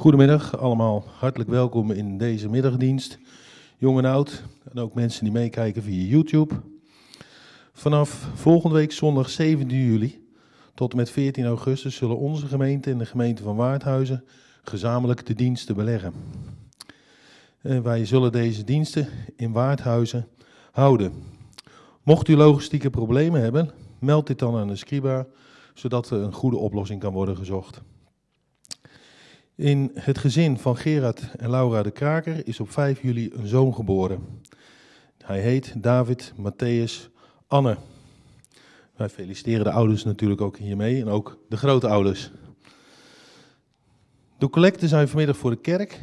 Goedemiddag allemaal, hartelijk welkom in deze middagdienst, jong en oud en ook mensen die meekijken via YouTube. Vanaf volgende week zondag 17 juli tot en met 14 augustus zullen onze gemeente en de gemeente van Waardhuizen gezamenlijk de diensten beleggen. En wij zullen deze diensten in Waardhuizen houden. Mocht u logistieke problemen hebben, meld dit dan aan de Scriba, zodat er een goede oplossing kan worden gezocht. In het gezin van Gerard en Laura de Kraker is op 5 juli een zoon geboren. Hij heet David Matthäus Anne. Wij feliciteren de ouders natuurlijk ook hiermee en ook de grootouders. De collecten zijn vanmiddag voor de kerk.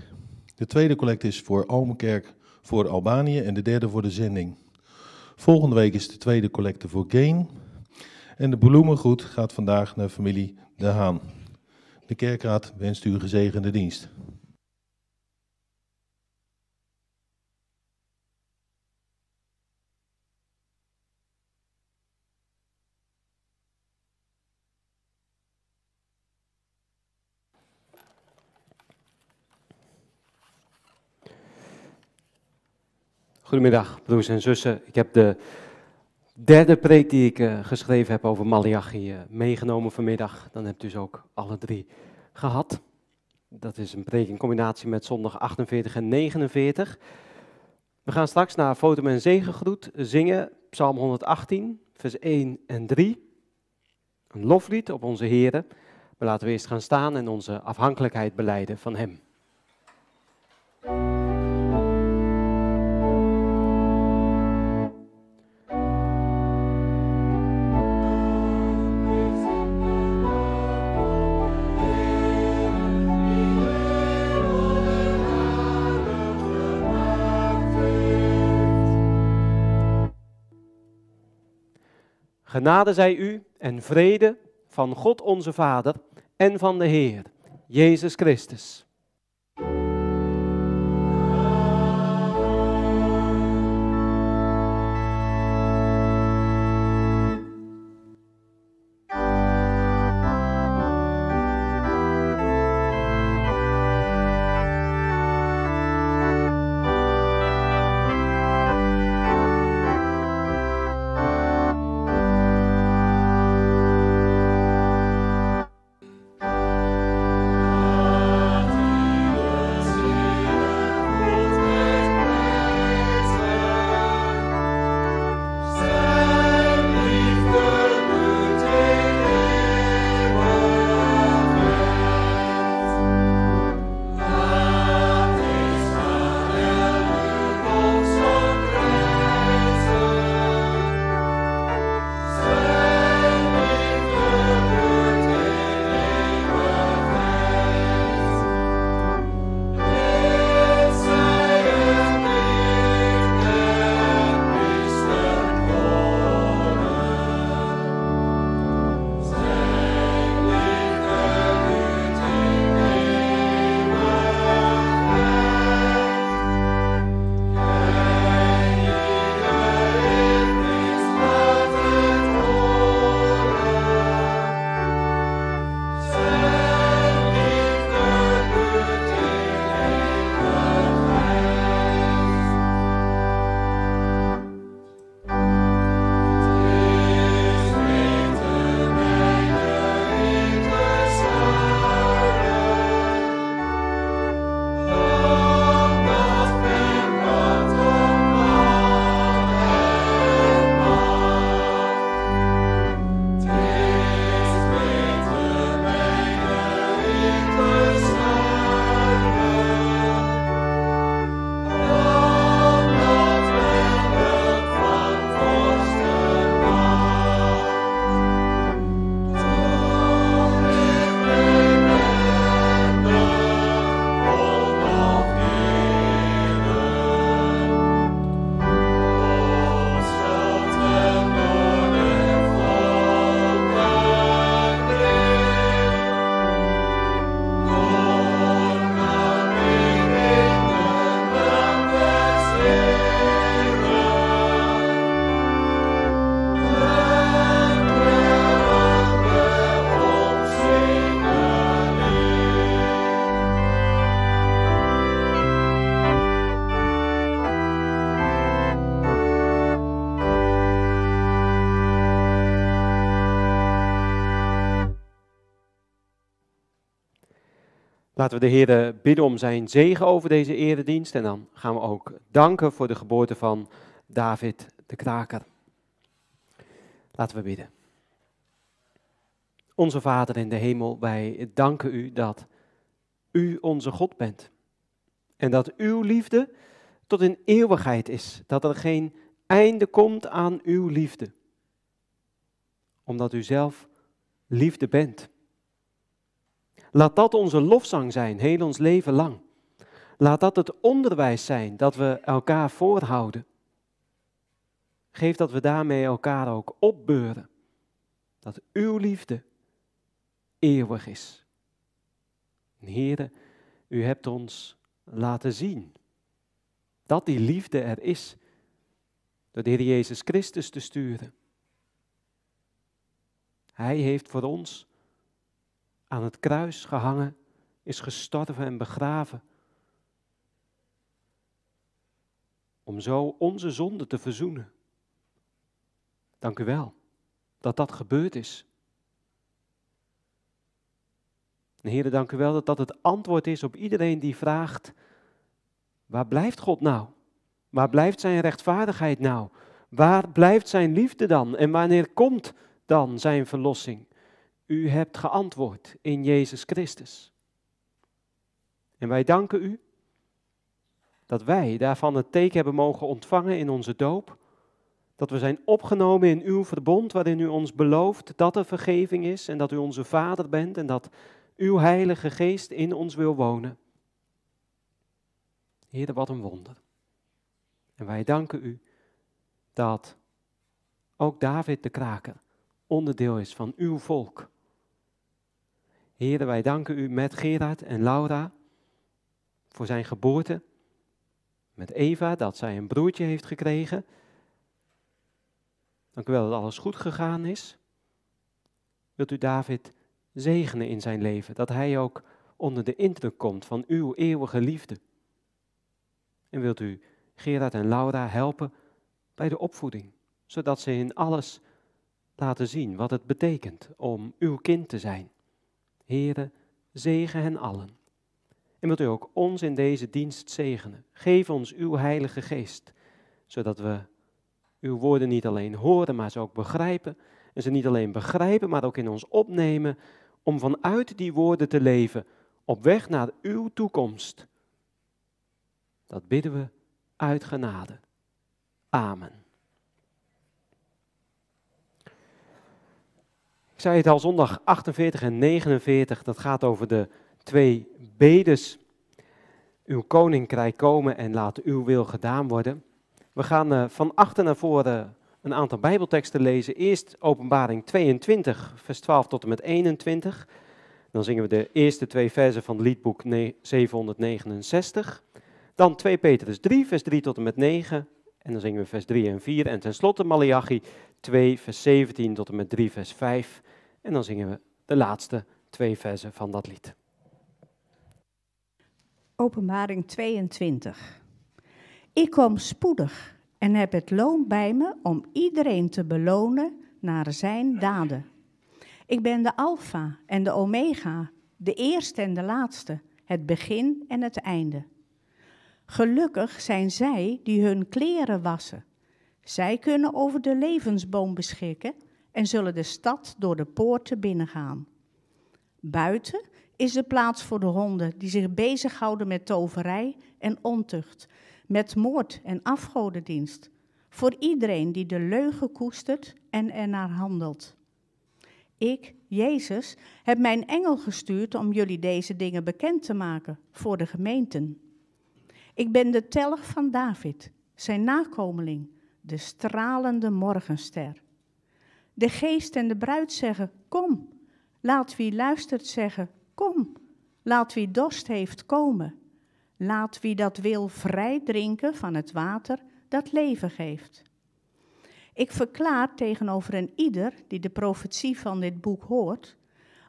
De tweede collecte is voor Almenkerk voor Albanië en de derde voor de zending. Volgende week is de tweede collecte voor Gain. En de bloemengoed gaat vandaag naar familie De Haan. De kerkraad wenst u een gezegende dienst. Goedemiddag, broers en zussen. Ik heb de derde preek die ik uh, geschreven heb over Malachi uh, meegenomen vanmiddag. Dan hebt u ze ook alle drie gehad. Dat is een preek in combinatie met zondag 48 en 49. We gaan straks naar Fotum en Zegengroet zingen, Psalm 118, vers 1 en 3. Een loflied op onze Here. Maar laten we eerst gaan staan en onze afhankelijkheid beleiden van Hem. Genade zij u en vrede van God onze Vader en van de Heer, Jezus Christus. Laten we de Heer bidden om zijn zegen over deze eredienst. En dan gaan we ook danken voor de geboorte van David de Kraker. Laten we bidden. Onze Vader in de hemel, wij danken u dat u onze God bent. En dat uw liefde tot in eeuwigheid is. Dat er geen einde komt aan uw liefde. Omdat u zelf liefde bent. Laat dat onze lofzang zijn, heel ons leven lang. Laat dat het onderwijs zijn dat we elkaar voorhouden. Geef dat we daarmee elkaar ook opbeuren. Dat uw liefde eeuwig is. Heere, u hebt ons laten zien dat die liefde er is door de Heer Jezus Christus te sturen. Hij heeft voor ons aan het kruis gehangen, is gestorven en begraven. Om zo onze zonde te verzoenen. Dank u wel dat dat gebeurd is. En dank u wel dat dat het antwoord is op iedereen die vraagt, waar blijft God nou? Waar blijft zijn rechtvaardigheid nou? Waar blijft zijn liefde dan? En wanneer komt dan zijn verlossing? U hebt geantwoord in Jezus Christus. En wij danken u dat wij daarvan het teken hebben mogen ontvangen in onze doop. Dat we zijn opgenomen in uw verbond waarin u ons belooft dat er vergeving is en dat u onze Vader bent en dat uw Heilige Geest in ons wil wonen. Heer, wat een wonder. En wij danken u dat ook David de Kraker onderdeel is van uw volk. Heer, wij danken u met Gerard en Laura voor zijn geboorte. Met Eva dat zij een broertje heeft gekregen. Dank u wel dat alles goed gegaan is. Wilt u David zegenen in zijn leven, dat hij ook onder de indruk komt van uw eeuwige liefde. En wilt u Gerard en Laura helpen bij de opvoeding, zodat ze in alles laten zien wat het betekent om uw kind te zijn. Here, zegen hen allen. En wilt u ook ons in deze dienst zegenen. Geef ons uw Heilige Geest, zodat we uw woorden niet alleen horen, maar ze ook begrijpen. En ze niet alleen begrijpen, maar ook in ons opnemen om vanuit die woorden te leven op weg naar uw toekomst. Dat bidden we uit genade. Amen. Zei het al, zondag 48 en 49, dat gaat over de twee bedes. Uw koninkrijk komen en laat uw wil gedaan worden. We gaan uh, van achter naar voren een aantal Bijbelteksten lezen. Eerst Openbaring 22, vers 12 tot en met 21. Dan zingen we de eerste twee versen van het liedboek 769. Dan 2 Petrus 3, vers 3 tot en met 9. En dan zingen we vers 3 en 4. En tenslotte Malachi 2, vers 17 tot en met 3, vers 5. En dan zingen we de laatste twee versen van dat lied. Openbaring 22. Ik kom spoedig en heb het loon bij me om iedereen te belonen naar zijn daden. Ik ben de Alpha en de Omega, de eerste en de laatste, het begin en het einde. Gelukkig zijn zij die hun kleren wassen. Zij kunnen over de levensboom beschikken en zullen de stad door de poorten binnengaan. Buiten is de plaats voor de honden die zich bezighouden met toverij en ontucht, met moord en afgodendienst. Voor iedereen die de leugen koestert en ernaar handelt. Ik, Jezus, heb mijn engel gestuurd om jullie deze dingen bekend te maken voor de gemeenten. Ik ben de telg van David, zijn nakomeling, de stralende morgenster. De geest en de bruid zeggen, kom. Laat wie luistert zeggen, kom. Laat wie dorst heeft komen. Laat wie dat wil vrij drinken van het water dat leven geeft. Ik verklaar tegenover een ieder die de profetie van dit boek hoort,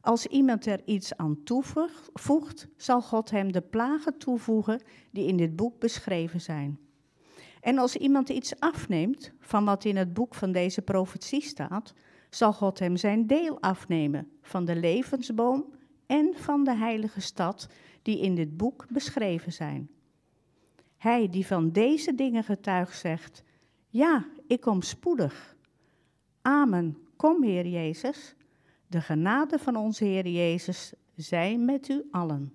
als iemand er iets aan toevoegt, zal God hem de plagen toevoegen die in dit boek beschreven zijn. En als iemand iets afneemt van wat in het boek van deze profetie staat, zal God hem zijn deel afnemen van de levensboom en van de heilige stad die in dit boek beschreven zijn. Hij die van deze dingen getuigt zegt, ja, ik kom spoedig. Amen, kom Heer Jezus. De genade van onze Heer Jezus zij met u allen.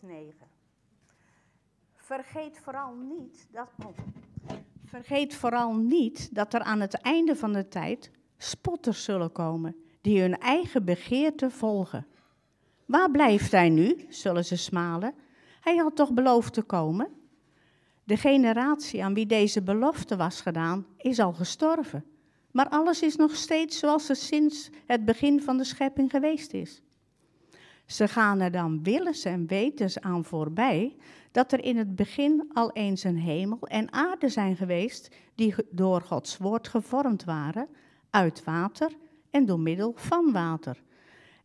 Tot 9. Vergeet vooral niet dat. Oh, vergeet vooral niet dat er aan het einde van de tijd spotters zullen komen, die hun eigen begeerte volgen. Waar blijft hij nu? zullen ze smalen. Hij had toch beloofd te komen? De generatie aan wie deze belofte was gedaan, is al gestorven. Maar alles is nog steeds zoals het sinds het begin van de schepping geweest is. Ze gaan er dan willens en wetens aan voorbij dat er in het begin al eens een hemel en aarde zijn geweest die door Gods woord gevormd waren, uit water en door middel van water.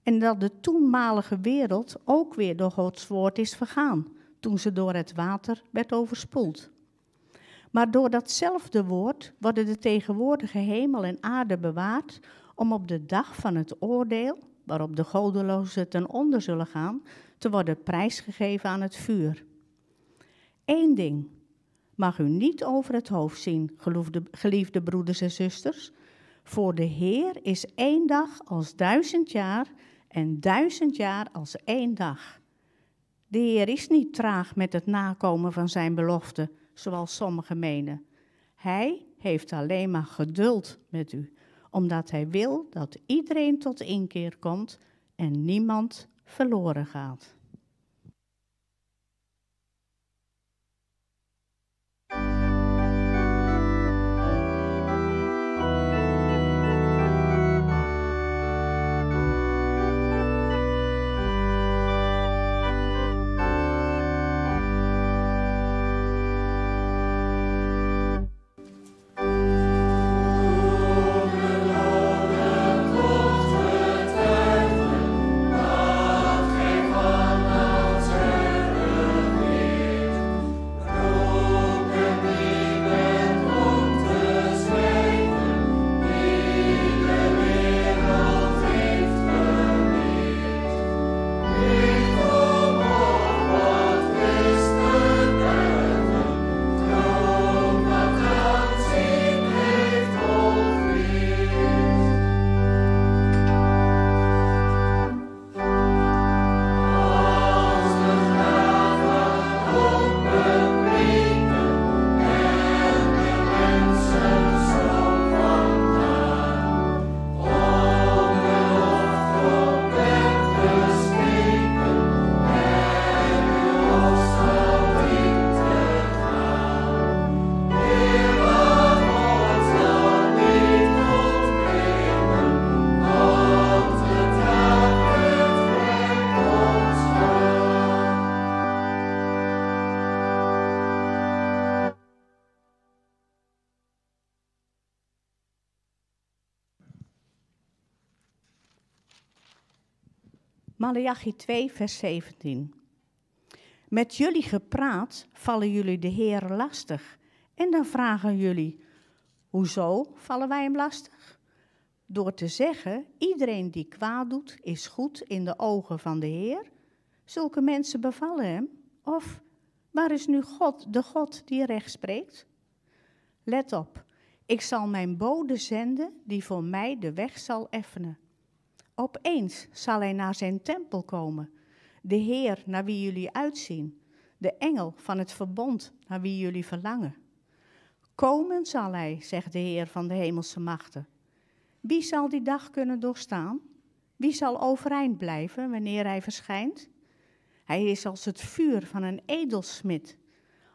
En dat de toenmalige wereld ook weer door Gods woord is vergaan, toen ze door het water werd overspoeld. Maar door datzelfde woord worden de tegenwoordige hemel en aarde bewaard om op de dag van het oordeel waarop de godelozen ten onder zullen gaan, te worden prijsgegeven aan het vuur. Eén ding mag u niet over het hoofd zien, geliefde broeders en zusters. Voor de Heer is één dag als duizend jaar en duizend jaar als één dag. De Heer is niet traag met het nakomen van zijn belofte, zoals sommigen menen. Hij heeft alleen maar geduld met u omdat Hij wil dat iedereen tot inkeer komt en niemand verloren gaat. Malachi 2, vers 17. Met jullie gepraat vallen jullie de Heer lastig. En dan vragen jullie, hoezo vallen wij hem lastig? Door te zeggen, iedereen die kwaad doet, is goed in de ogen van de Heer. Zulke mensen bevallen hem. Of, waar is nu God, de God die recht spreekt? Let op, ik zal mijn bode zenden die voor mij de weg zal effenen. Opeens zal hij naar zijn tempel komen, de Heer naar wie jullie uitzien, de engel van het verbond naar wie jullie verlangen. Komen zal hij, zegt de Heer van de hemelse machten. Wie zal die dag kunnen doorstaan? Wie zal overeind blijven wanneer hij verschijnt? Hij is als het vuur van een edelsmid,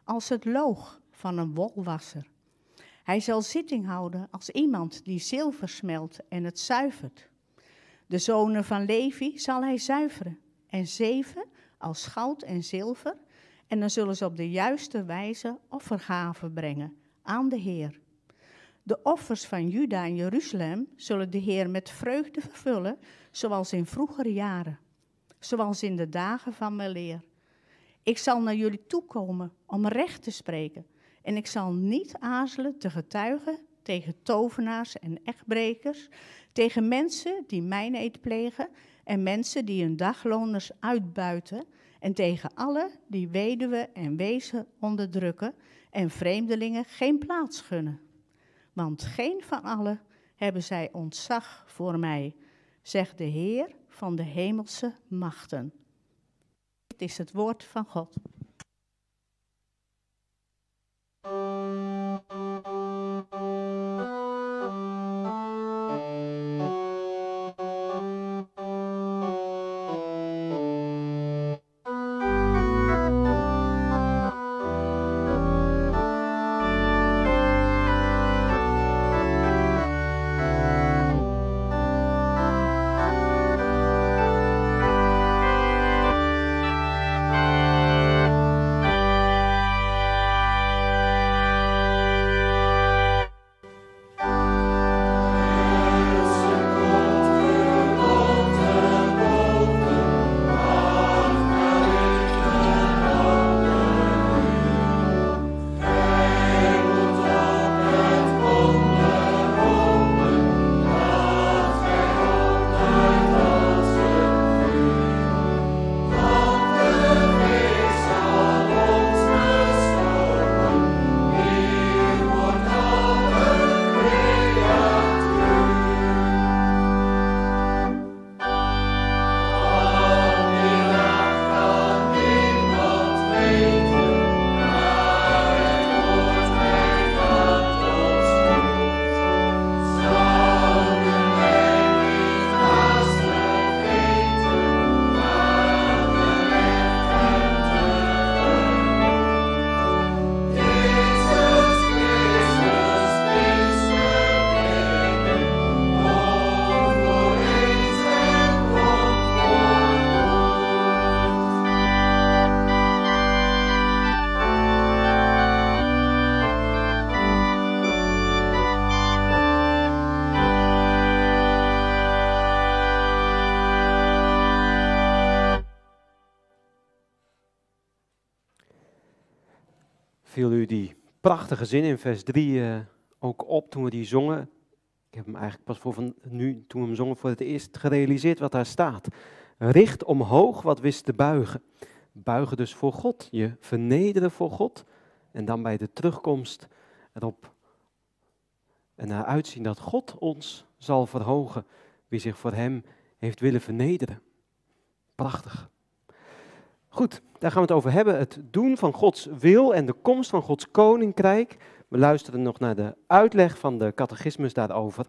als het loog van een wolwasser. Hij zal zitting houden als iemand die zilver smelt en het zuivert. De zonen van Levi zal hij zuiveren en zeven als goud en zilver. En dan zullen ze op de juiste wijze offergaven brengen aan de Heer. De offers van Juda en Jeruzalem zullen de Heer met vreugde vervullen, zoals in vroegere jaren, zoals in de dagen van mijn leer. Ik zal naar jullie toekomen om recht te spreken, en ik zal niet aarzelen te getuigen tegen tovenaars en echtbrekers, tegen mensen die mijn eet plegen en mensen die hun dagloners uitbuiten, en tegen alle die weduwen en wezen onderdrukken en vreemdelingen geen plaats gunnen. Want geen van allen hebben zij ontzag voor mij, zegt de Heer van de hemelse machten. Dit is het woord van God. Thank you. Prachtige zin in vers 3 uh, eh, ook op toen we die zongen. Ik heb hem eigenlijk pas voor van nu, toen we hem zongen, voor het eerst gerealiseerd wat daar staat. Richt omhoog wat wist te buigen. Buigen dus voor God, je vernederen voor God. En dan bij de terugkomst erop en naar uitzien dat God ons zal verhogen, wie zich voor Hem heeft willen vernederen. Prachtig. Goed, daar gaan we het over hebben. Het doen van Gods wil en de komst van Gods koninkrijk. We luisteren nog naar de uitleg van de catechismus daarover.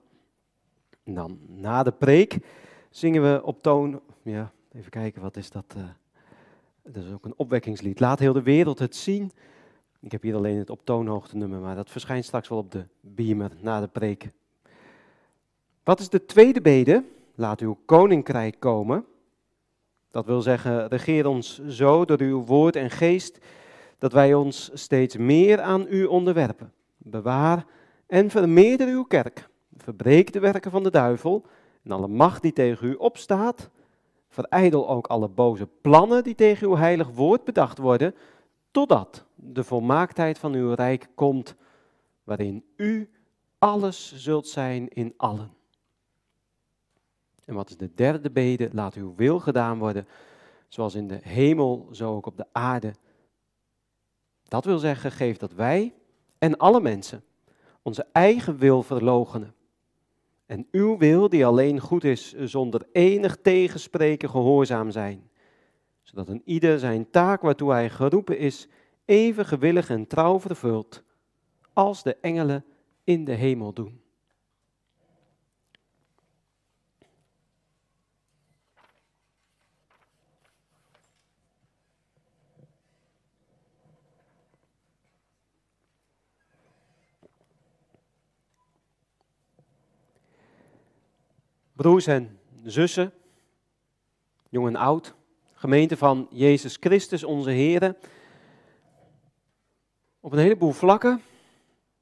En dan na de preek zingen we op toon. Ja, even kijken, wat is dat? Uh, dat is ook een opwekkingslied. Laat heel de wereld het zien. Ik heb hier alleen het op toonhoogte nummer, maar dat verschijnt straks wel op de beamer na de preek. Wat is de tweede bede? Laat uw koninkrijk komen. Dat wil zeggen, regeer ons zo door uw woord en geest, dat wij ons steeds meer aan u onderwerpen. Bewaar en vermeerder uw kerk. Verbreek de werken van de duivel en alle macht die tegen u opstaat. Verijdel ook alle boze plannen die tegen uw heilig woord bedacht worden, totdat de volmaaktheid van uw rijk komt, waarin u alles zult zijn in allen. En wat is de derde bede? Laat uw wil gedaan worden, zoals in de hemel, zo ook op de aarde. Dat wil zeggen, geef dat wij en alle mensen onze eigen wil verlogenen. En uw wil, die alleen goed is, zonder enig tegenspreken gehoorzaam zijn. Zodat een ieder zijn taak waartoe hij geroepen is, even gewillig en trouw vervult, als de engelen in de hemel doen. Broers en zussen, jong en oud, gemeente van Jezus Christus, onze Heer. Op een heleboel vlakken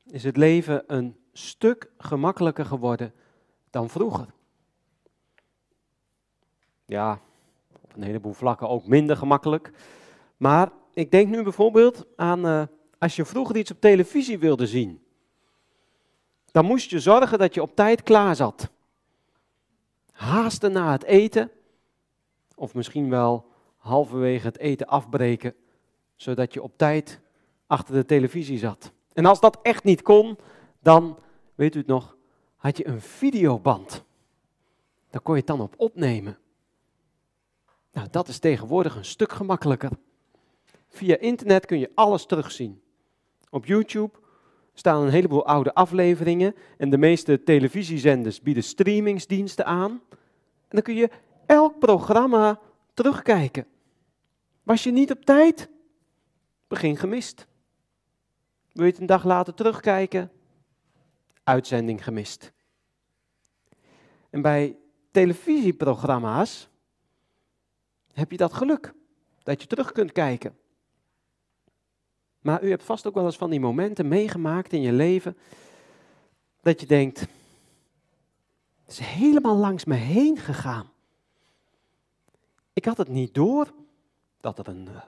is het leven een stuk gemakkelijker geworden dan vroeger. Ja, op een heleboel vlakken ook minder gemakkelijk. Maar ik denk nu bijvoorbeeld aan uh, als je vroeger iets op televisie wilde zien. Dan moest je zorgen dat je op tijd klaar zat haasten na het eten, of misschien wel halverwege het eten afbreken, zodat je op tijd achter de televisie zat. En als dat echt niet kon, dan, weet u het nog, had je een videoband. Daar kon je het dan op opnemen. Nou, dat is tegenwoordig een stuk gemakkelijker. Via internet kun je alles terugzien. Op YouTube staan een heleboel oude afleveringen en de meeste televisiezenders bieden streamingsdiensten aan. En dan kun je elk programma terugkijken. Was je niet op tijd? Begin gemist. Wil je het een dag later terugkijken? Uitzending gemist. En bij televisieprogramma's heb je dat geluk dat je terug kunt kijken. Maar u hebt vast ook wel eens van die momenten meegemaakt in je leven dat je denkt, het is helemaal langs me heen gegaan. Ik had het niet door dat er een, eh,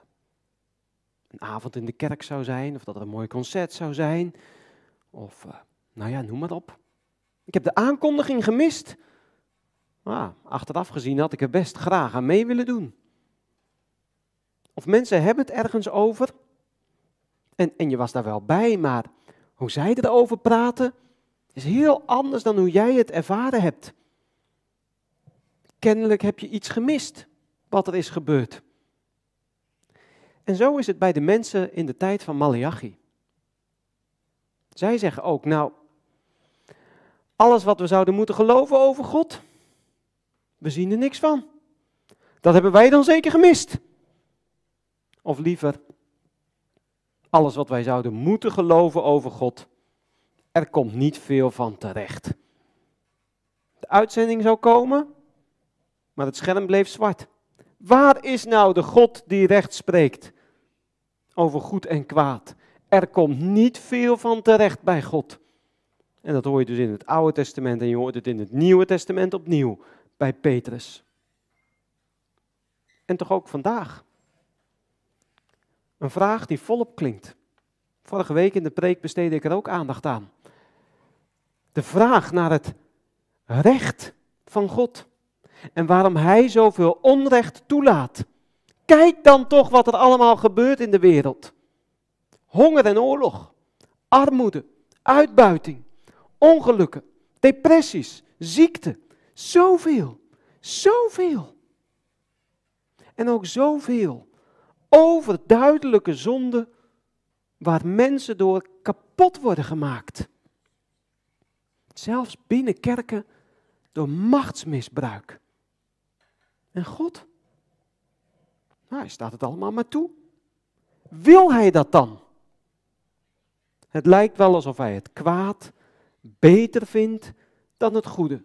een avond in de kerk zou zijn, of dat er een mooi concert zou zijn, of uh, nou ja, noem maar op. Ik heb de aankondiging gemist. Ah, achteraf gezien had ik er best graag aan mee willen doen. Of mensen hebben het ergens over en, en je was daar wel bij, maar hoe zij erover praten, is heel anders dan hoe jij het ervaren hebt. Kennelijk heb je iets gemist wat er is gebeurd. En zo is het bij de mensen in de tijd van Malachi. Zij zeggen ook, nou, alles wat we zouden moeten geloven over God, we zien er niks van. Dat hebben wij dan zeker gemist. Of liever, alles wat wij zouden moeten geloven over God, er komt niet veel van terecht. De uitzending zou komen, maar het scherm bleef zwart. Waar is nou de God die recht spreekt over goed en kwaad? Er komt niet veel van terecht bij God. En dat hoor je dus in het Oude Testament en je hoort het in het Nieuwe Testament opnieuw bij Petrus. En toch ook vandaag. Een vraag die volop klinkt. Vorige week in de preek besteedde ik er ook aandacht aan. De vraag naar het recht van God. En waarom Hij zoveel onrecht toelaat. Kijk dan toch wat er allemaal gebeurt in de wereld. Honger en oorlog, armoede, uitbuiting, ongelukken, depressies, ziekte. Zoveel, zoveel. En ook zoveel overduidelijke zonde waar mensen door kapot worden gemaakt. Zelfs binnen kerken door machtsmisbruik. En God? Nou, hij staat het allemaal maar toe. Wil hij dat dan? Het lijkt wel alsof hij het kwaad beter vindt dan het goede.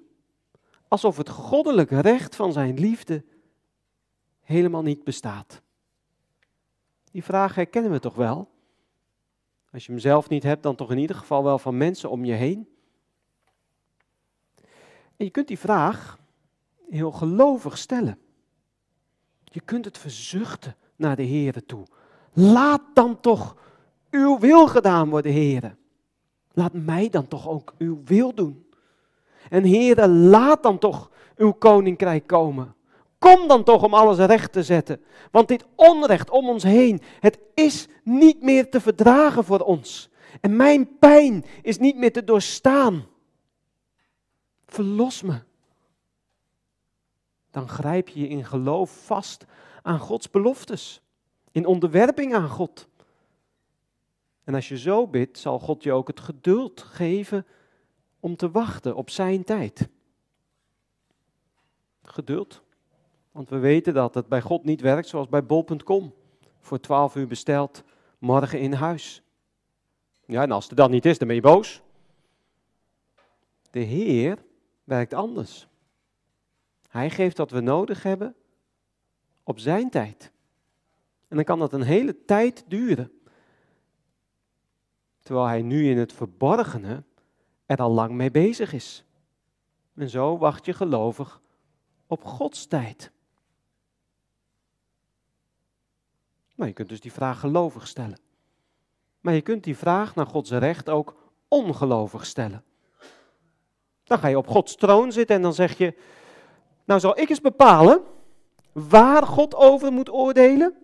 Alsof het goddelijke recht van zijn liefde helemaal niet bestaat. Die vraag herkennen we toch wel? Als je hem zelf niet hebt, dan toch in ieder geval wel van mensen om je heen. En je kunt die vraag heel gelovig stellen. Je kunt het verzuchten naar de Heere toe. Laat dan toch uw wil gedaan worden, Heere. Laat mij dan toch ook uw wil doen. En Heere, laat dan toch uw koninkrijk komen. Kom dan toch om alles recht te zetten. Want dit onrecht om ons heen, het is niet meer te verdragen voor ons. En mijn pijn is niet meer te doorstaan. Verlos me. Dan grijp je in geloof vast aan Gods beloftes. In onderwerping aan God. En als je zo bidt, zal God je ook het geduld geven om te wachten op zijn tijd. Geduld. Want we weten dat het bij God niet werkt zoals bij bol.com. Voor 12 uur besteld, morgen in huis. Ja, en als het dan niet is, dan ben je boos. De Heer werkt anders. Hij geeft wat we nodig hebben op zijn tijd. En dan kan dat een hele tijd duren. Terwijl hij nu in het verborgene er al lang mee bezig is. En zo wacht je gelovig op Gods tijd. Maar je kunt dus die vraag gelovig stellen. Maar je kunt die vraag naar Gods recht ook ongelovig stellen. Dan ga je op Gods troon zitten en dan zeg je, nou zal ik eens bepalen waar God over moet oordelen.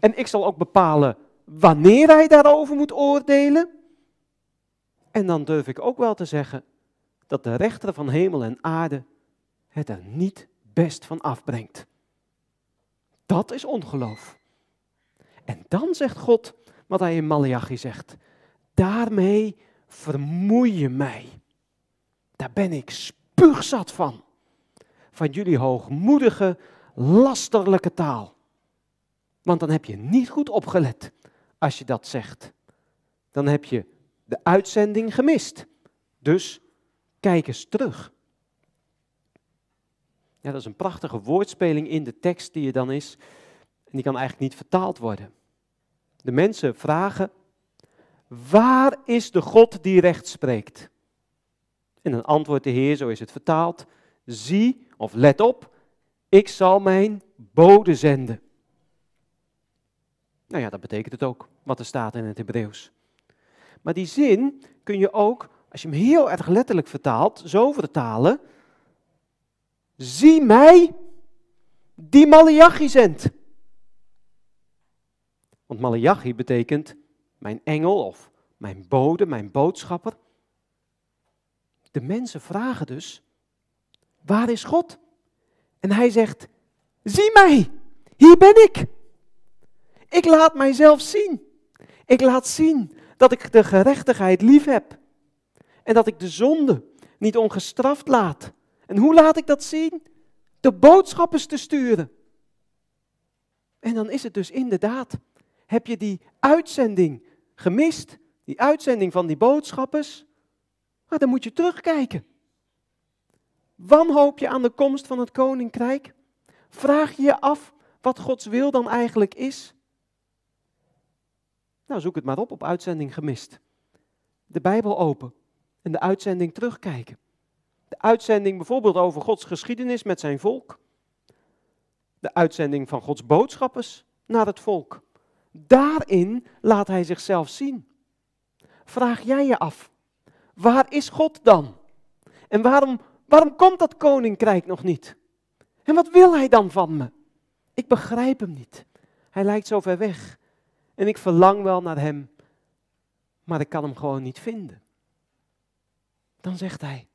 En ik zal ook bepalen wanneer hij daarover moet oordelen. En dan durf ik ook wel te zeggen dat de rechter van hemel en aarde het er niet best van afbrengt. Dat is ongeloof. En dan zegt God wat hij in Malachi zegt. Daarmee vermoei je mij. Daar ben ik spuugzat van. Van jullie hoogmoedige, lasterlijke taal. Want dan heb je niet goed opgelet als je dat zegt. Dan heb je de uitzending gemist. Dus kijk eens terug. Ja, dat is een prachtige woordspeling in de tekst die er dan is. En die kan eigenlijk niet vertaald worden. De mensen vragen, waar is de God die recht spreekt? En dan antwoordt de Heer, zo is het vertaald, zie of let op, ik zal mijn bode zenden. Nou ja, dat betekent het ook, wat er staat in het Hebreeuws. Maar die zin kun je ook, als je hem heel erg letterlijk vertaalt, zo vertalen. Zie mij die Malachi zendt. Want Malachi betekent mijn engel of mijn bode, mijn boodschapper. De mensen vragen dus, waar is God? En hij zegt, zie mij, hier ben ik. Ik laat mijzelf zien. Ik laat zien dat ik de gerechtigheid lief heb. En dat ik de zonde niet ongestraft laat. En hoe laat ik dat zien? De boodschappers te sturen. En dan is het dus inderdaad, heb je die uitzending gemist, die uitzending van die boodschappers, maar dan moet je terugkijken. Wanhoop je aan de komst van het koninkrijk? Vraag je je af wat Gods wil dan eigenlijk is? Nou, zoek het maar op op uitzending gemist. De Bijbel open en de uitzending terugkijken. De uitzending bijvoorbeeld over Gods geschiedenis met zijn volk. De uitzending van Gods boodschappers naar het volk. Daarin laat hij zichzelf zien. Vraag jij je af, waar is God dan? En waarom, waarom komt dat koninkrijk nog niet? En wat wil hij dan van me? Ik begrijp hem niet. Hij lijkt zo ver weg. En ik verlang wel naar hem, maar ik kan hem gewoon niet vinden. Dan zegt hij,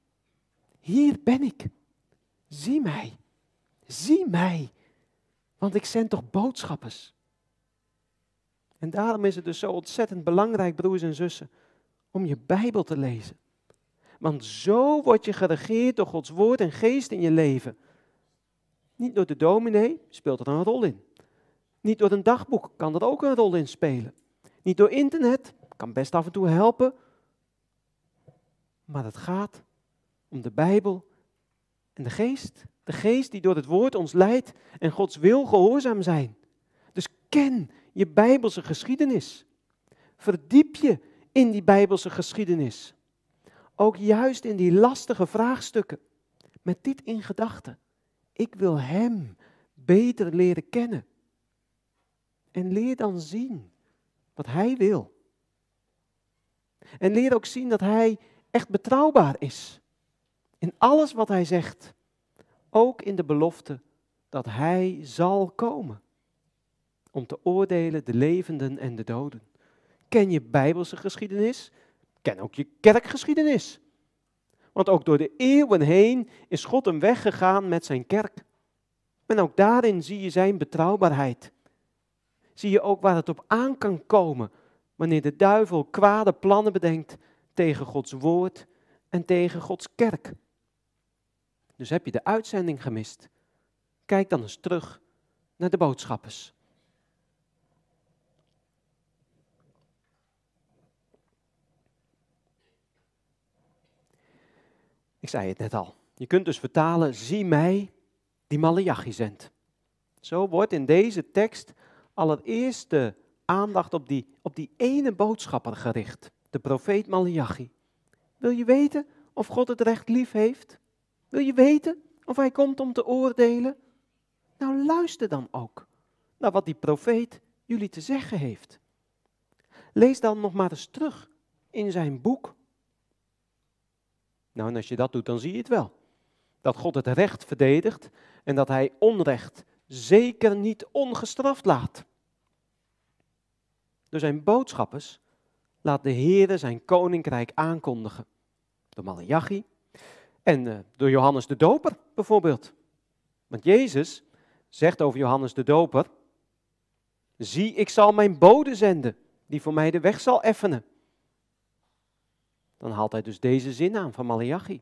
hier ben ik. Zie mij. Zie mij. Want ik zend toch boodschappers. En daarom is het dus zo ontzettend belangrijk, broers en zussen, om je Bijbel te lezen. Want zo word je geregeerd door Gods woord en geest in je leven. Niet door de dominee, speelt er een rol in. Niet door een dagboek kan er ook een rol in spelen. Niet door internet, kan best af en toe helpen. Maar het gaat om de Bijbel en de geest. De geest die door het woord ons leidt en Gods wil gehoorzaam zijn. Dus ken je Bijbelse geschiedenis. Verdiep je in die Bijbelse geschiedenis. Ook juist in die lastige vraagstukken. Met dit in gedachten. Ik wil Hem beter leren kennen. En leer dan zien wat Hij wil. En leer ook zien dat Hij echt betrouwbaar is. In alles wat Hij zegt. Ook in de belofte dat Hij zal komen. Om te oordelen de levenden en de doden. Ken je Bijbelse geschiedenis? Ken ook je kerkgeschiedenis. Want ook door de eeuwen heen is God een weg gegaan met zijn kerk. En ook daarin zie je zijn betrouwbaarheid. Zie je ook waar het op aan kan komen wanneer de duivel kwade plannen bedenkt tegen Gods woord en tegen Gods kerk. Dus heb je de uitzending gemist? Kijk dan eens terug naar de boodschappers. Ik zei het net al. Je kunt dus vertalen, zie mij die Malachi zendt. Zo wordt in deze tekst allereerst de aandacht op die, op die ene boodschapper gericht, de profeet Malachi. Wil je weten of God het recht lief heeft? Wil je weten of hij komt om te oordelen? Nou, luister dan ook naar wat die profeet jullie te zeggen heeft. Lees dan nog maar eens terug in zijn boek. Nou, en als je dat doet, dan zie je het wel. Dat God het recht verdedigt en dat hij onrecht zeker niet ongestraft laat. Door zijn boodschappers laat de Heer zijn koninkrijk aankondigen. Door Malachi en uh, door Johannes de Doper bijvoorbeeld. Want Jezus zegt over Johannes de Doper: Zie, ik zal mijn bode zenden, die voor mij de weg zal effenen. Dan haalt hij dus deze zin aan van Malachi.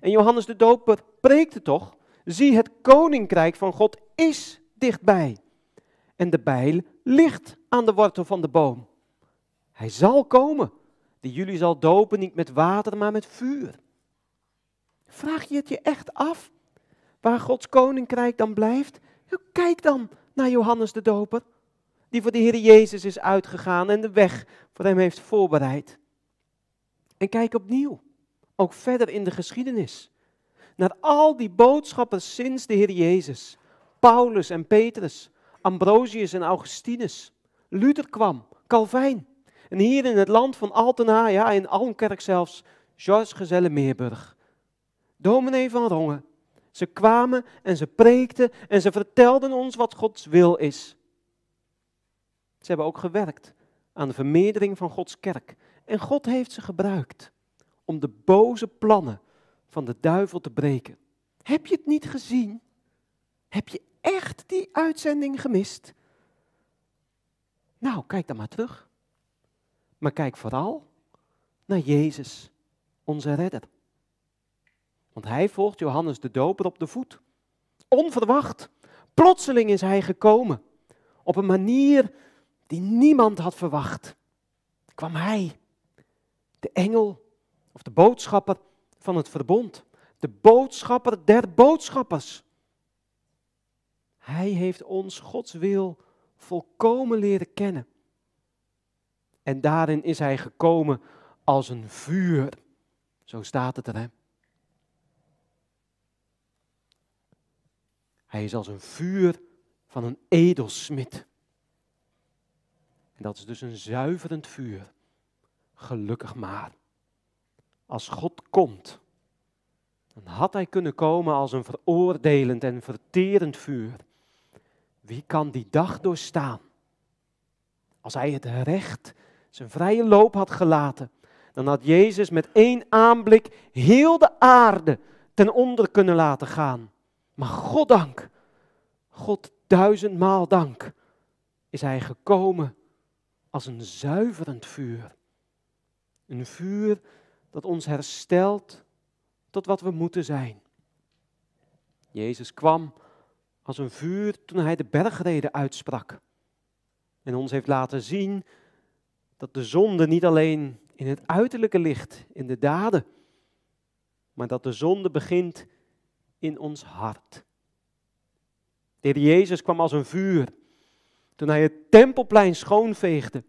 En Johannes de Doper preekte toch: Zie, het koninkrijk van God is dichtbij. En de bijl ligt aan de wortel van de boom. Hij zal komen, die jullie zal dopen niet met water, maar met vuur. Vraag je het je echt af waar Gods koninkrijk dan blijft? Kijk dan naar Johannes de Doper, die voor de Heer Jezus is uitgegaan en de weg voor hem heeft voorbereid. En kijk opnieuw, ook verder in de geschiedenis, naar al die boodschappers sinds de Heer Jezus. Paulus en Petrus, Ambrosius en Augustinus. Luther kwam, Calvijn. En hier in het land van Altena, ja, in Almkerk zelfs, Georges Gezelle Meerburg. Dominee van Rongen. Ze kwamen en ze preekten en ze vertelden ons wat Gods wil is. Ze hebben ook gewerkt aan de vermeerdering van Gods kerk. En God heeft ze gebruikt om de boze plannen van de duivel te breken. Heb je het niet gezien? Heb je echt die uitzending gemist? Nou, kijk dan maar terug. Maar kijk vooral naar Jezus, onze redder. Want hij volgt Johannes de Doper op de voet. Onverwacht, plotseling is hij gekomen. Op een manier die niemand had verwacht. Kwam hij, de engel of de boodschapper van het verbond. De boodschapper der boodschappers. Hij heeft ons Gods wil volkomen leren kennen. En daarin is hij gekomen als een vuur. Zo staat het er. Hè? Hij is als een vuur van een edelsmid. En dat is dus een zuiverend vuur. Gelukkig maar. Als God komt, dan had hij kunnen komen als een veroordelend en verterend vuur. Wie kan die dag doorstaan? Als hij het recht zijn vrije loop had gelaten, dan had Jezus met één aanblik heel de aarde ten onder kunnen laten gaan. Maar God dank, God duizendmaal dank, is hij gekomen als een zuiverend vuur. Een vuur dat ons herstelt tot wat we moeten zijn. Jezus kwam als een vuur toen hij de bergreden uitsprak. En ons heeft laten zien dat de zonde niet alleen in het uiterlijke ligt, in de daden, maar dat de zonde begint in ons hart. De Heer Jezus kwam als een vuur toen hij het tempelplein schoonveegde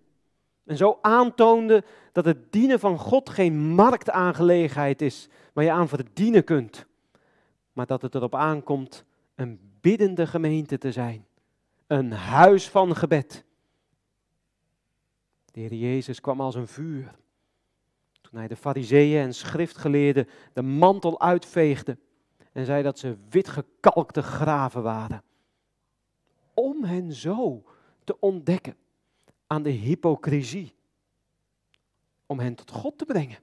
en zo aantoonde dat het dienen van God geen marktaangelegenheid is waar je aan verdienen kunt, maar dat het erop aankomt een biddende gemeente te zijn. Een huis van gebed. De Heer Jezus kwam als een vuur. Toen hij de fariseeën en schriftgeleerden de mantel uitveegde en zei dat ze witgekalkte graven waren. Om hen zo te ontdekken aan de hypocrisie. Om hen tot God te brengen.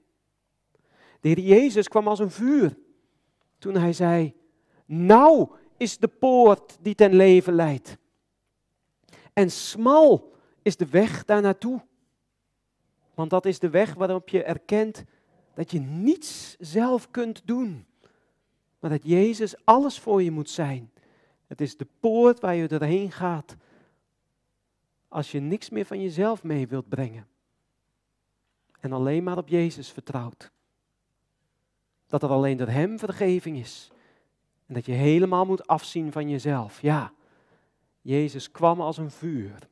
De Heer Jezus kwam als een vuur toen hij zei, nou is de poort die ten leven leidt. En smal is de weg daar naartoe. Want dat is de weg waarop je erkent dat je niets zelf kunt doen. Maar dat Jezus alles voor je moet zijn. Het is de poort waar je doorheen gaat als je niks meer van jezelf mee wilt brengen. En alleen maar op Jezus vertrouwt. Dat er alleen door Hem vergeving is. En dat je helemaal moet afzien van jezelf. Ja, Jezus kwam als een vuur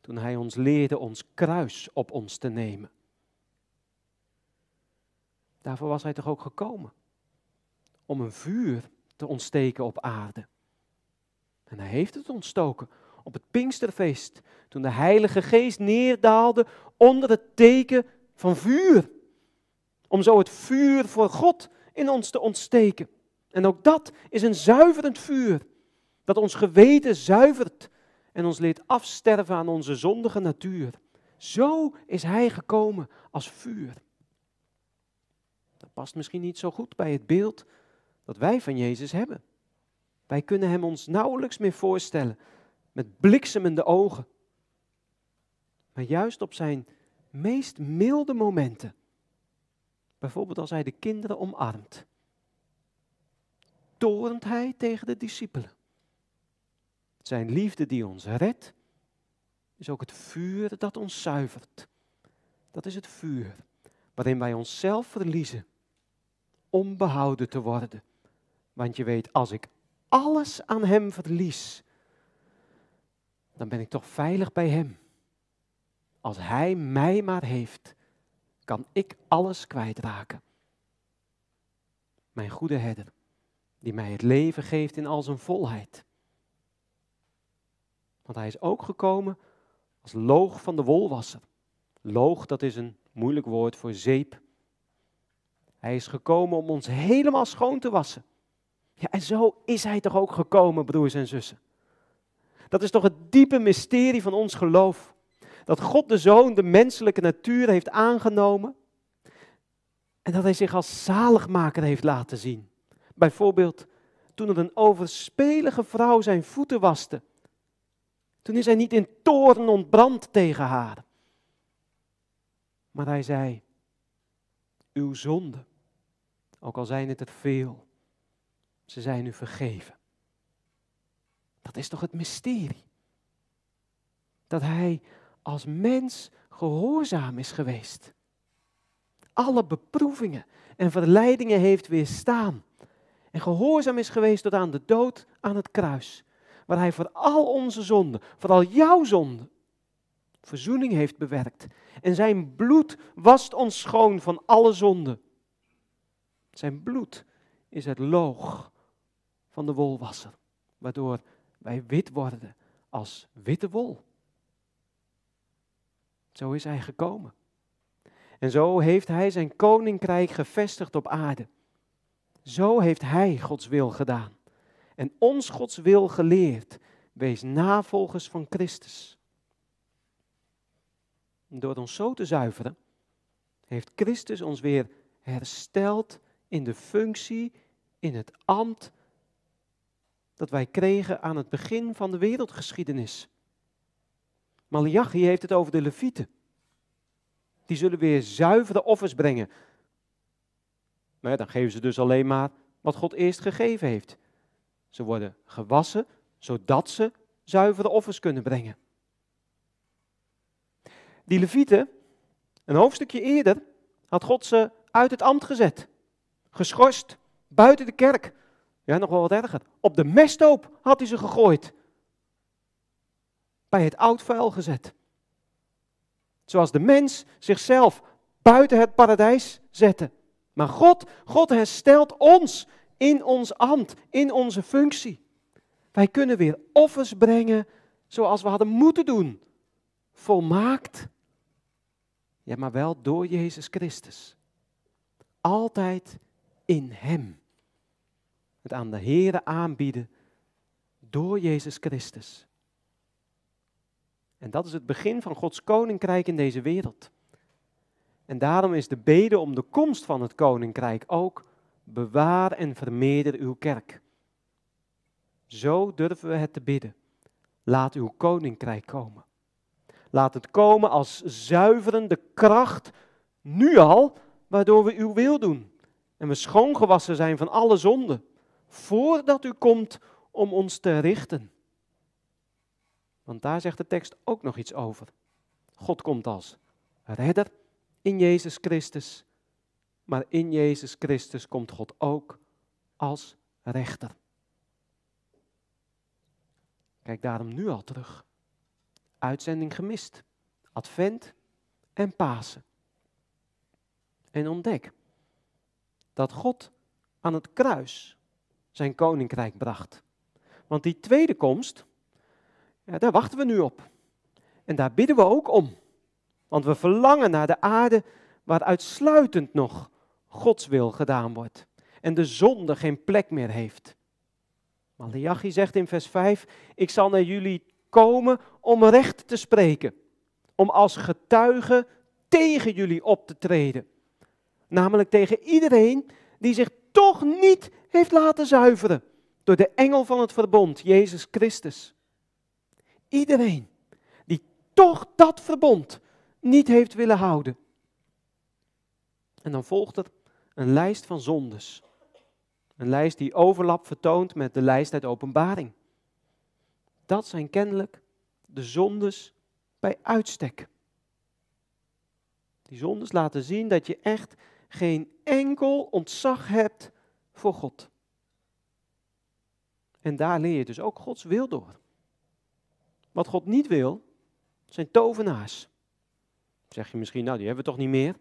toen Hij ons leerde ons kruis op ons te nemen. Daarvoor was Hij toch ook gekomen? Om een vuur te ontsteken op aarde. En Hij heeft het ontstoken op het Pinksterfeest, toen de Heilige Geest neerdaalde onder het teken van vuur. Om zo het vuur voor God in ons te ontsteken. En ook dat is een zuiverend vuur, dat ons geweten zuivert en ons leert afsterven aan onze zondige natuur. Zo is Hij gekomen als vuur. Dat past misschien niet zo goed bij het beeld dat wij van Jezus hebben. Wij kunnen Hem ons nauwelijks meer voorstellen met bliksemende ogen. Maar juist op zijn meest milde momenten, bijvoorbeeld als Hij de kinderen omarmt, torent Hij tegen de discipelen. Zijn liefde die ons redt, is ook het vuur dat ons zuivert. Dat is het vuur waarin wij onszelf verliezen om behouden te worden. Want je weet, als ik alles aan Hem verlies, dan ben ik toch veilig bij Hem. Als Hij mij maar heeft, kan ik alles kwijtraken. Mijn goede herder, die mij het leven geeft in al zijn volheid. Want hij is ook gekomen als loog van de wolwasser. Loog, dat is een moeilijk woord voor zeep. Hij is gekomen om ons helemaal schoon te wassen. Ja, en zo is hij toch ook gekomen, broers en zussen. Dat is toch het diepe mysterie van ons geloof. Dat God de Zoon de menselijke natuur heeft aangenomen. En dat hij zich als zaligmaker heeft laten zien. Bijvoorbeeld toen er een overspelige vrouw zijn voeten waste. Toen is hij niet in toren ontbrand tegen haar. Maar hij zei, uw zonden, ook al zijn het er veel, ze zijn u vergeven. Dat is toch het mysterie? Dat hij als mens gehoorzaam is geweest. Alle beproevingen en verleidingen heeft weerstaan. En gehoorzaam is geweest tot aan de dood aan het kruis. Waar hij voor al onze zonden, voor al jouw zonden, verzoening heeft bewerkt. En zijn bloed wast ons schoon van alle zonden. Zijn bloed is het loog van de wolwasser, waardoor wij wit worden als witte wol. Zo is hij gekomen. En zo heeft hij zijn koninkrijk gevestigd op aarde. Zo heeft hij Gods wil gedaan. En ons Gods wil geleerd. Wees navolgers van Christus. Door ons zo te zuiveren, heeft Christus ons weer hersteld in de functie, in het ambt dat wij kregen aan het begin van de wereldgeschiedenis. Malachi heeft het over de levieten. Die zullen weer zuivere offers brengen. Maar dan geven ze dus alleen maar wat God eerst gegeven heeft. Ze worden gewassen, zodat ze zuivere offers kunnen brengen. Die levieten, een hoofdstukje eerder, had God ze uit het ambt gezet. Geschorst, buiten de kerk. Ja, nog wel wat erger. Op de mesthoop had hij ze gegooid. Bij het oud vuil gezet. Zoals de mens zichzelf buiten het paradijs zette. Maar God, God herstelt ons in ons ambt, in onze functie. Wij kunnen weer offers brengen zoals we hadden moeten doen. Volmaakt. Ja, maar wel door Jezus Christus. Altijd in Hem. Het aan de Here aanbieden door Jezus Christus. En dat is het begin van Gods koninkrijk in deze wereld. En daarom is de bede om de komst van het koninkrijk ook bewaar en vermeerder uw kerk. Zo durven we het te bidden. Laat uw koninkrijk komen. Laat het komen als zuiverende kracht, nu al, waardoor we uw wil doen. En we schoongewassen zijn van alle zonden, voordat u komt om ons te richten. Want daar zegt de tekst ook nog iets over. God komt als redder in Jezus Christus, maar in Jezus Christus komt God ook als rechter. Kijk daarom nu al terug. Uitzending gemist, Advent en Pasen. En ontdek dat God aan het kruis zijn koninkrijk bracht. Want die tweede komst, ja, daar wachten we nu op. En daar bidden we ook om. Want we verlangen naar de aarde waar uitsluitend nog Gods wil gedaan wordt. En de zonde geen plek meer heeft. Malachi zegt in vers 5, ik zal naar jullie komen om recht te spreken. Om als getuige tegen jullie op te treden. Namelijk tegen iedereen die zich toch niet heeft laten zuiveren door de engel van het verbond, Jezus Christus. Iedereen die toch dat verbond niet heeft willen houden. En dan volgt er een lijst van zondes. Een lijst die overlap vertoont met de lijst uit openbaring. Dat zijn kennelijk de zondes bij uitstek. Die zondes laten zien dat je echt geen enkel ontzag hebt voor God. En daar leer je dus ook Gods wil door. Wat God niet wil, zijn tovenaars. Zeg je misschien, nou die hebben we toch niet meer.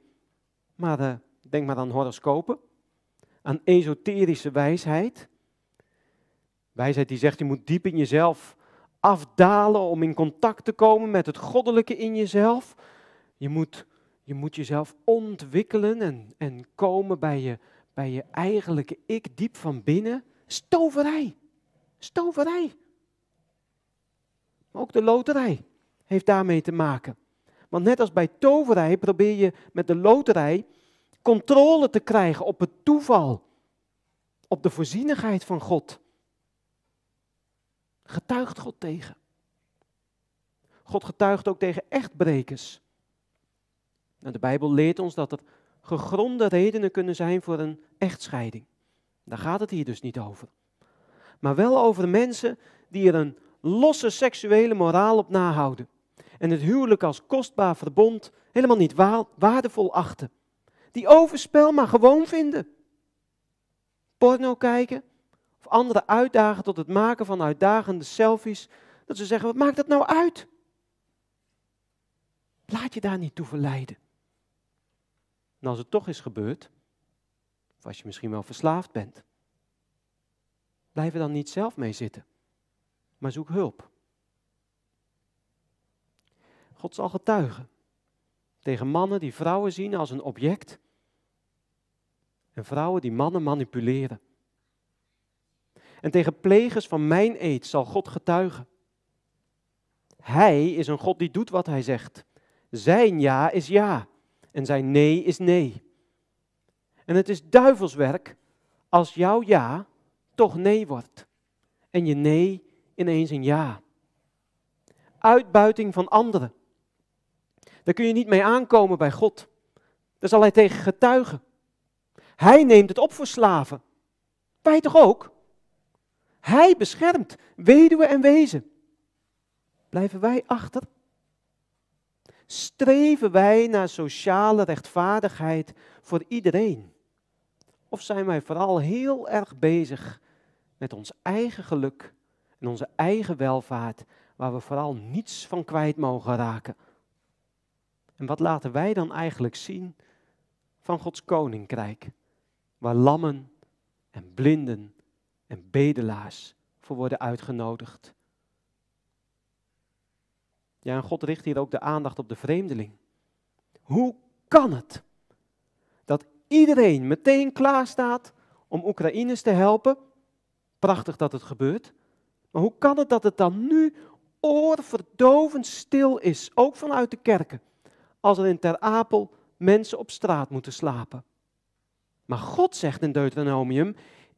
Maar uh, denk maar aan horoscopen, aan esoterische wijsheid. Wijsheid die zegt, je moet diep in jezelf afdalen om in contact te komen met het goddelijke in jezelf. Je moet, je moet jezelf ontwikkelen en, en komen bij je, bij je eigenlijke ik diep van binnen. Stoverij. Stoverij. ook de loterij heeft daarmee te maken. Want net als bij toverij probeer je met de loterij controle te krijgen op het toeval, op de voorzienigheid van God. Getuigt God tegen. God getuigt ook tegen echtbrekers. Nou, de Bijbel leert ons dat er gegronde redenen kunnen zijn voor een echtscheiding. Daar gaat het hier dus niet over. Maar wel over mensen die er een losse seksuele moraal op nahouden en het huwelijk als kostbaar verbond helemaal niet waardevol achten. Die overspel maar gewoon vinden. Porno kijken of anderen uitdagen tot het maken van uitdagende selfies. Dat ze zeggen, wat maakt dat nou uit? Laat je daar niet toe verleiden. En als het toch is gebeurd, of als je misschien wel verslaafd bent, blijf er dan niet zelf mee zitten, maar zoek hulp. God zal getuigen tegen mannen die vrouwen zien als een object en vrouwen die mannen manipuleren. En tegen plegers van mijn eed zal God getuigen. Hij is een God die doet wat hij zegt. Zijn ja is ja en zijn nee is nee. En het is duivelswerk als jouw ja toch nee wordt en je nee ineens een ja. Uitbuiting van anderen daar kun je niet mee aankomen bij God. Daar zal hij tegen getuigen. Hij neemt het op voor slaven. Wij toch ook? Hij beschermt weduwe en wezen. Blijven wij achter? Streven wij naar sociale rechtvaardigheid voor iedereen? Of zijn wij vooral heel erg bezig met ons eigen geluk en onze eigen welvaart, waar we vooral niets van kwijt mogen raken? En wat laten wij dan eigenlijk zien van Gods koninkrijk? Waar lammen en blinden en bedelaars voor worden uitgenodigd. Ja, en God richt hier ook de aandacht op de vreemdeling. Hoe kan het dat iedereen meteen klaar staat om Oekraïners te helpen? Prachtig dat het gebeurt. Maar hoe kan het dat het dan nu oorverdovend stil is, ook vanuit de kerken, als er in Ter Apel mensen op straat moeten slapen? Maar God zegt in Deuteronomium,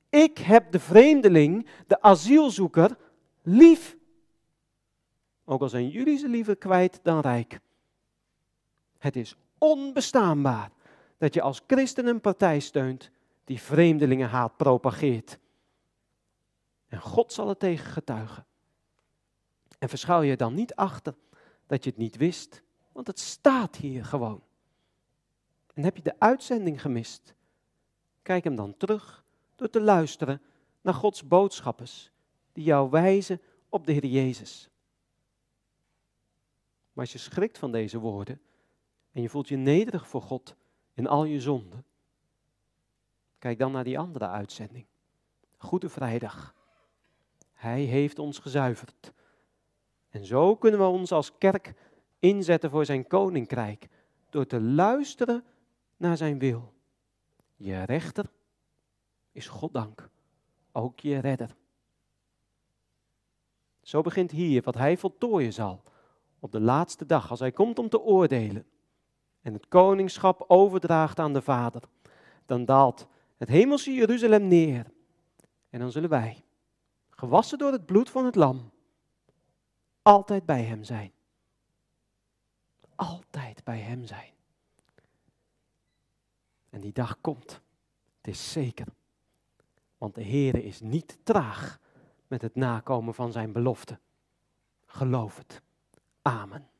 ik heb de vreemdeling, de asielzoeker, lief. Ook al zijn jullie ze liever kwijt dan rijk. Het is onbestaanbaar dat je als christen een partij steunt die vreemdelingenhaat propageert. En God zal het tegen getuigen. En verschuil je dan niet achter dat je het niet wist, want het staat hier gewoon. En heb je de uitzending gemist? Kijk hem dan terug door te luisteren naar Gods boodschappers die jou wijzen op de Heer Jezus. Als je schrikt van deze woorden en je voelt je nederig voor God in al je zonden, kijk dan naar die andere uitzending. Goede Vrijdag. Hij heeft ons gezuiverd. En zo kunnen we ons als kerk inzetten voor zijn koninkrijk door te luisteren naar zijn wil. Je rechter is Goddank, ook je redder. Zo begint hier wat hij voltooien zal op de laatste dag, als hij komt om te oordelen en het koningschap overdraagt aan de Vader. Dan daalt het hemelse Jeruzalem neer en dan zullen wij, gewassen door het bloed van het lam, altijd bij hem zijn. Altijd bij hem zijn. En die dag komt. Het is zeker. Want de Heere is niet traag met het nakomen van zijn belofte. Geloof het. Amen.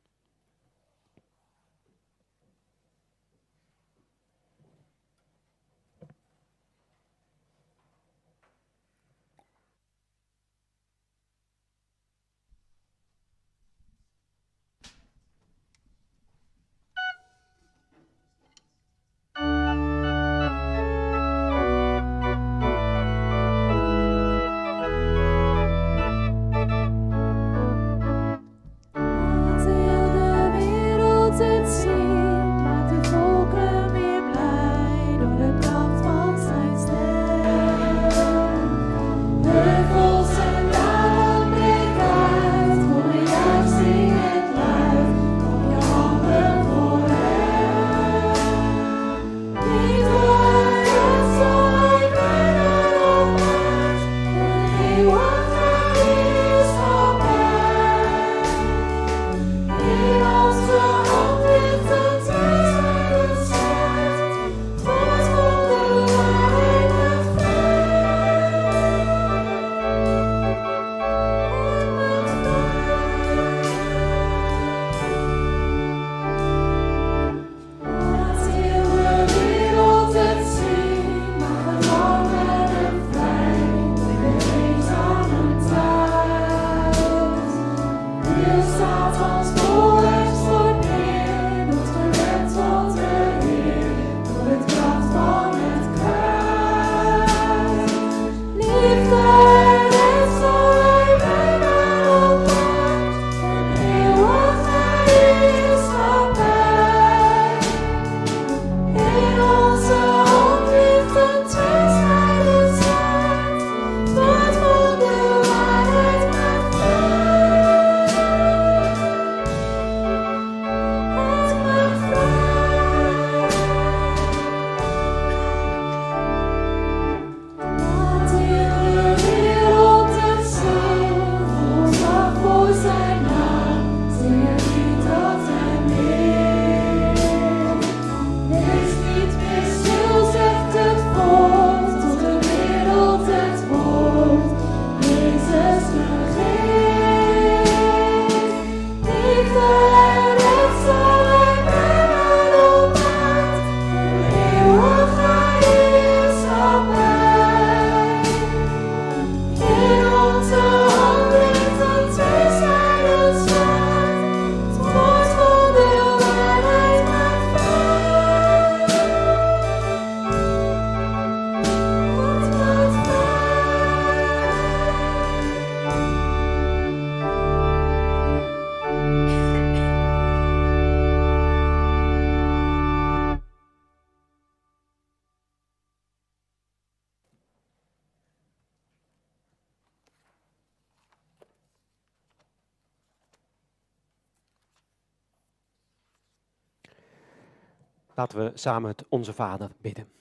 Laten we samen het Onze Vader bidden.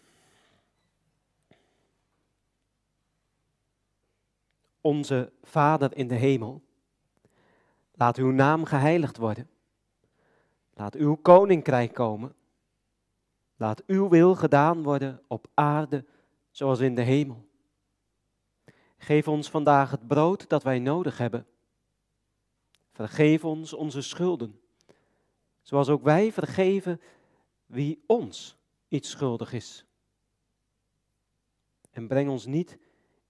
Onze Vader in de hemel, laat uw naam geheiligd worden. Laat uw koninkrijk komen. Laat uw wil gedaan worden op aarde zoals in de hemel. Geef ons vandaag het brood dat wij nodig hebben. Vergeef ons onze schulden, zoals ook wij vergeven wie ons iets schuldig is. En breng ons niet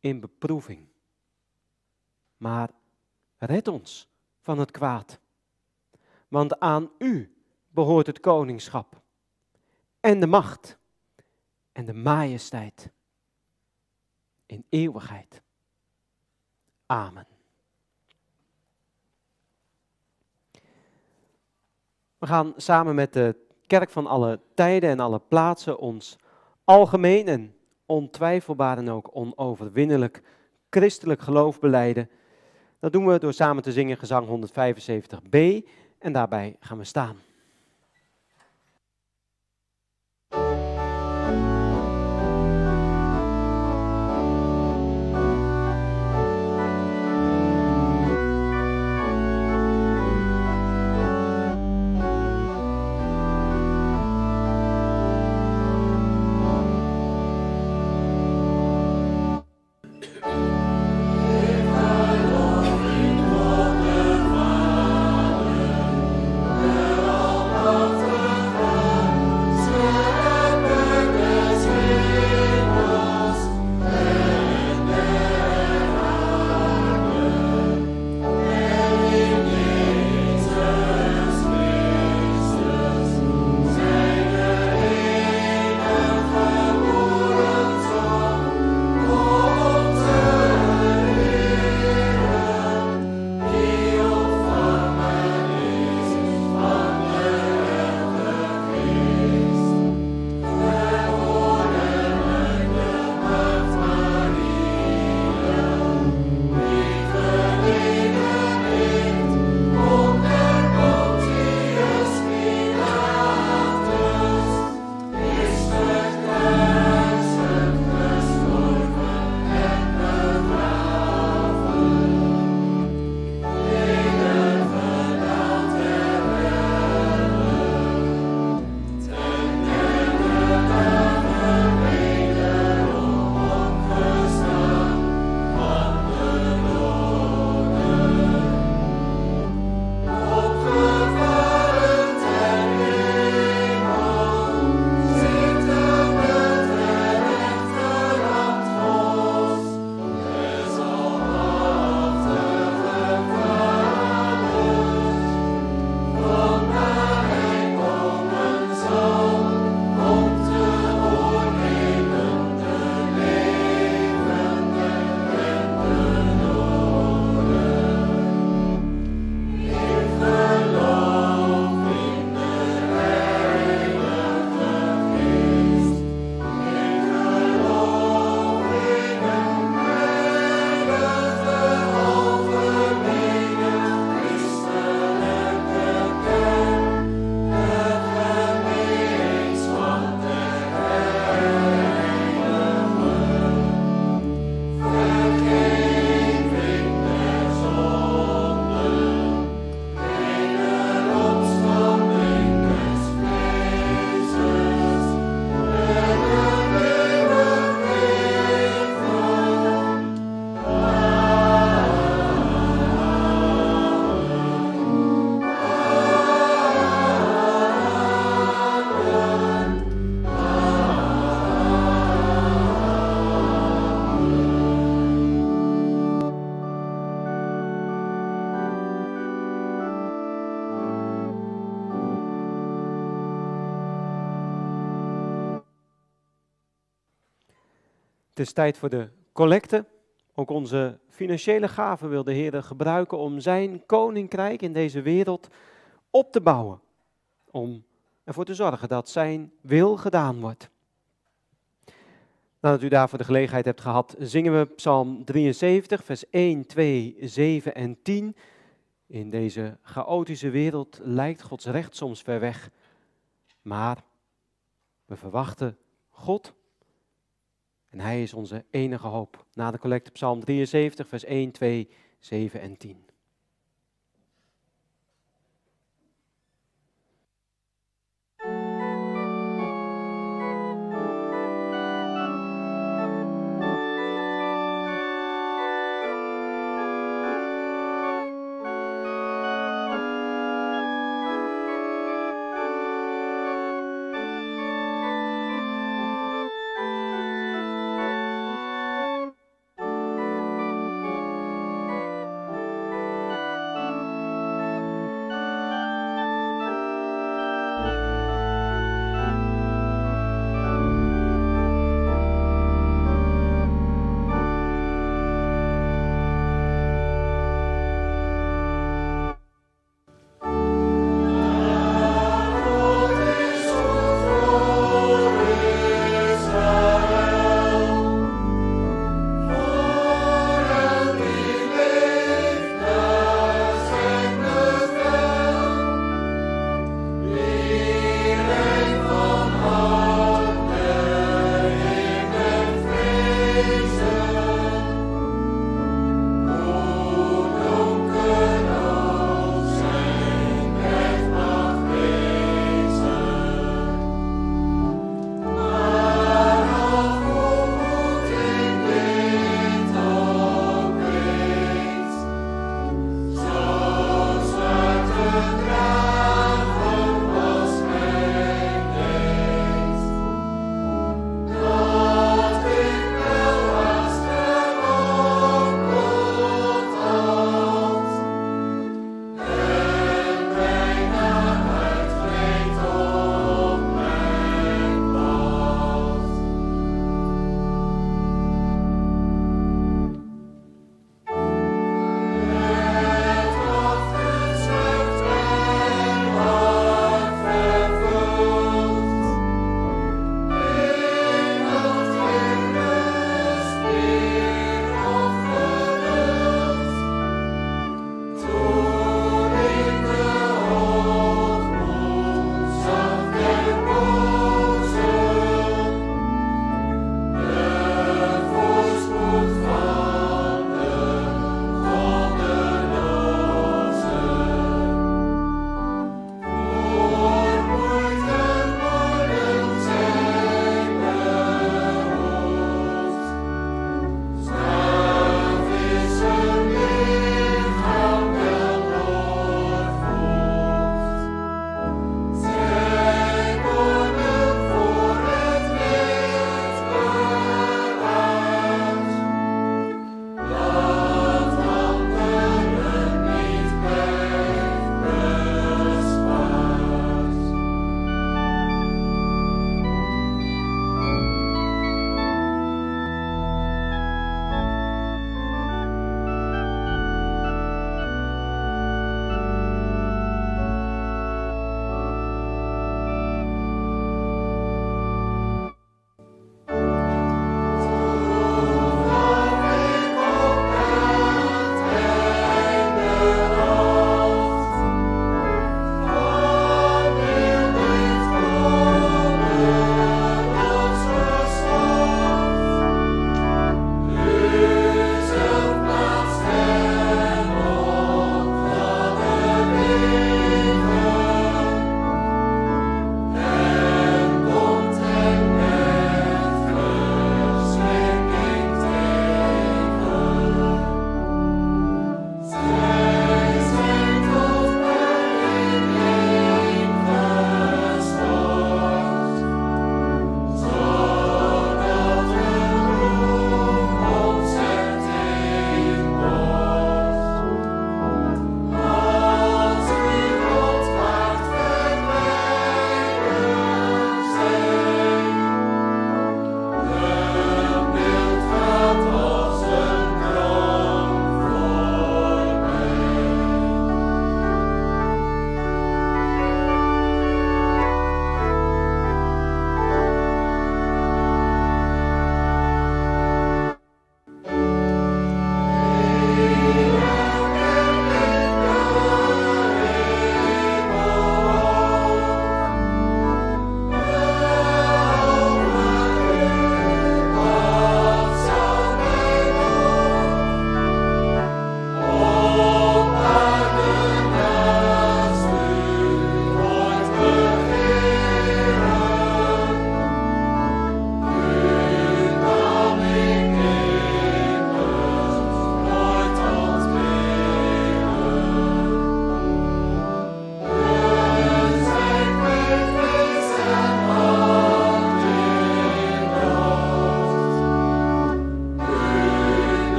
in beproeving, maar red ons van het kwaad. Want aan u behoort het koningschap en de macht en de majesteit in eeuwigheid. Amen. We gaan samen met de kerk van alle tijden en alle plaatsen ons algemeen en ontwijfelbaar en ook onoverwinnelijk christelijk geloof beleiden. Dat doen we door samen te zingen gezang 175b en daarbij gaan we staan. Het is tijd voor de collecte. Ook onze financiële gaven wil de Heer gebruiken om zijn koninkrijk in deze wereld op te bouwen. Om ervoor te zorgen dat zijn wil gedaan wordt. Nadat u daarvoor de gelegenheid hebt gehad, zingen we Psalm 73, vers 1, 2, 7 en 10. In deze chaotische wereld lijkt Gods recht soms ver weg, maar We verwachten God. En Hij is onze enige hoop. Na de collecte Psalm 73, vers 1, 2, 7 en 10.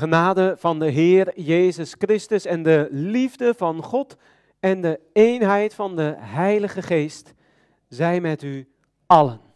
Genade van de Heer Jezus Christus en de liefde van God en de eenheid van de Heilige Geest zij met u allen.